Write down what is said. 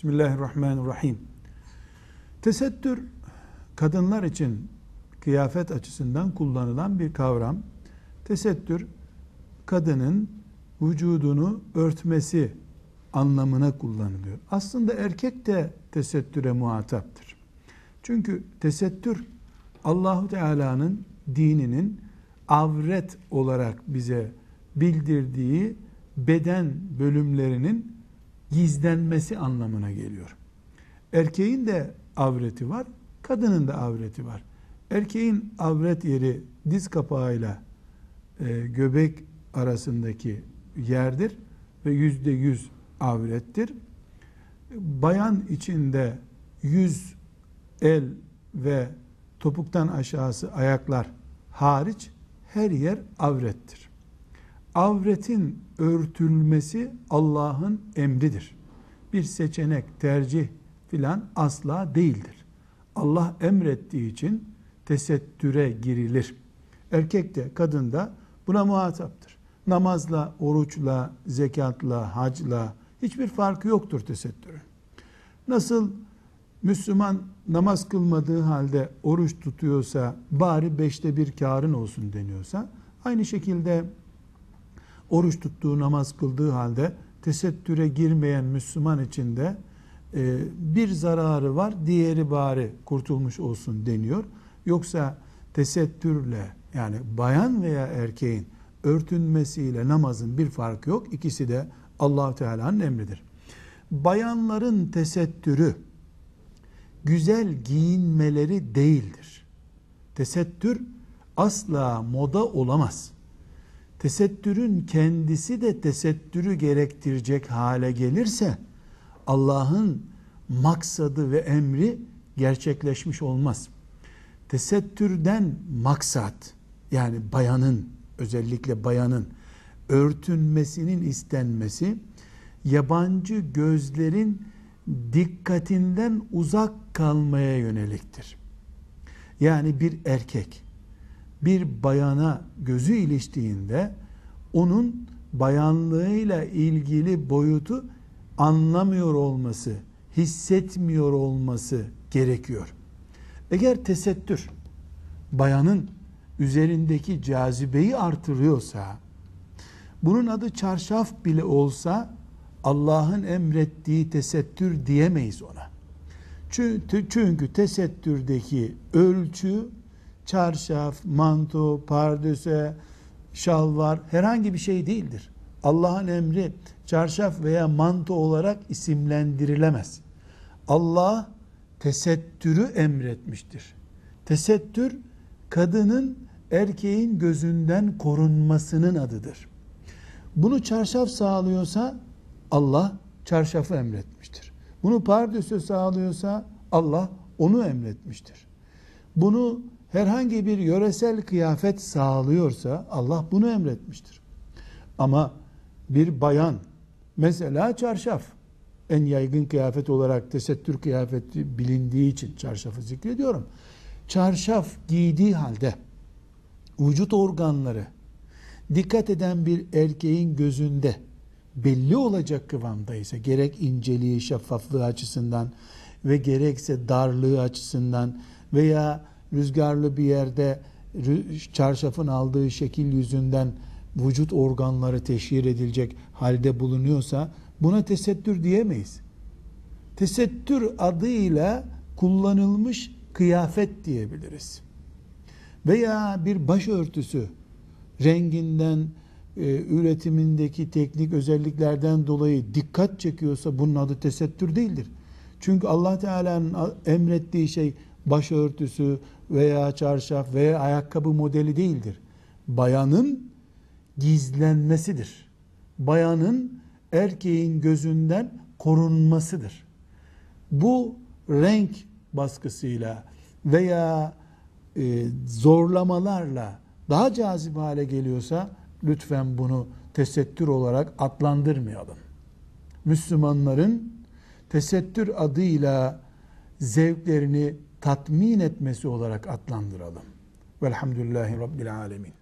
Bismillahirrahmanirrahim. Tesettür kadınlar için kıyafet açısından kullanılan bir kavram. Tesettür kadının vücudunu örtmesi anlamına kullanılıyor. Aslında erkek de tesettüre muhataptır. Çünkü tesettür Allahu Teala'nın dininin avret olarak bize bildirdiği beden bölümlerinin gizlenmesi anlamına geliyor. Erkeğin de avreti var, kadının da avreti var. Erkeğin avret yeri diz kapağıyla e, göbek arasındaki yerdir ve yüzde yüz avrettir. Bayan içinde yüz, el ve topuktan aşağısı ayaklar hariç her yer avrettir. Avretin örtülmesi Allah'ın emridir. Bir seçenek, tercih filan asla değildir. Allah emrettiği için tesettüre girilir. Erkek de kadın da buna muhataptır. Namazla, oruçla, zekatla, hacla hiçbir farkı yoktur tesettürün. Nasıl Müslüman namaz kılmadığı halde oruç tutuyorsa bari beşte bir karın olsun deniyorsa aynı şekilde oruç tuttuğu namaz kıldığı halde tesettüre girmeyen Müslüman için de e, bir zararı var diğeri bari kurtulmuş olsun deniyor. Yoksa tesettürle yani bayan veya erkeğin örtünmesiyle namazın bir farkı yok. İkisi de allah Teala'nın emridir. Bayanların tesettürü güzel giyinmeleri değildir. Tesettür asla moda olamaz. Tesettürün kendisi de tesettürü gerektirecek hale gelirse Allah'ın maksadı ve emri gerçekleşmiş olmaz. Tesettürden maksat yani bayanın özellikle bayanın örtünmesinin istenmesi yabancı gözlerin dikkatinden uzak kalmaya yöneliktir. Yani bir erkek bir bayana gözü iliştiğinde onun bayanlığıyla ilgili boyutu anlamıyor olması, hissetmiyor olması gerekiyor. Eğer tesettür bayanın üzerindeki cazibeyi artırıyorsa, bunun adı çarşaf bile olsa Allah'ın emrettiği tesettür diyemeyiz ona. Çünkü, tesettürdeki ölçü çarşaf, manto, pardöse, şalvar herhangi bir şey değildir. Allah'ın emri çarşaf veya manto olarak isimlendirilemez. Allah tesettürü emretmiştir. Tesettür kadının erkeğin gözünden korunmasının adıdır. Bunu çarşaf sağlıyorsa Allah çarşafı emretmiştir. Bunu pardösü sağlıyorsa Allah onu emretmiştir. Bunu herhangi bir yöresel kıyafet sağlıyorsa Allah bunu emretmiştir. Ama bir bayan mesela çarşaf en yaygın kıyafet olarak tesettür kıyafeti bilindiği için çarşafı zikrediyorum. Çarşaf giydiği halde vücut organları dikkat eden bir erkeğin gözünde belli olacak kıvamdaysa gerek inceliği, şeffaflığı açısından ve gerekse darlığı açısından veya rüzgarlı bir yerde çarşafın aldığı şekil yüzünden vücut organları teşhir edilecek halde bulunuyorsa buna tesettür diyemeyiz. Tesettür adıyla kullanılmış kıyafet diyebiliriz. Veya bir başörtüsü renginden, e, üretimindeki teknik özelliklerden dolayı dikkat çekiyorsa bunun adı tesettür değildir. Çünkü Allah Teala'nın emrettiği şey başörtüsü veya çarşaf veya ayakkabı modeli değildir. Bayanın gizlenmesidir. Bayanın erkeğin gözünden korunmasıdır. Bu renk baskısıyla veya e, zorlamalarla daha cazip hale geliyorsa lütfen bunu tesettür olarak adlandırmayalım. Müslümanların tesettür adıyla zevklerini tatmin etmesi olarak adlandıralım. Velhamdülillahi Rabbil Alemin.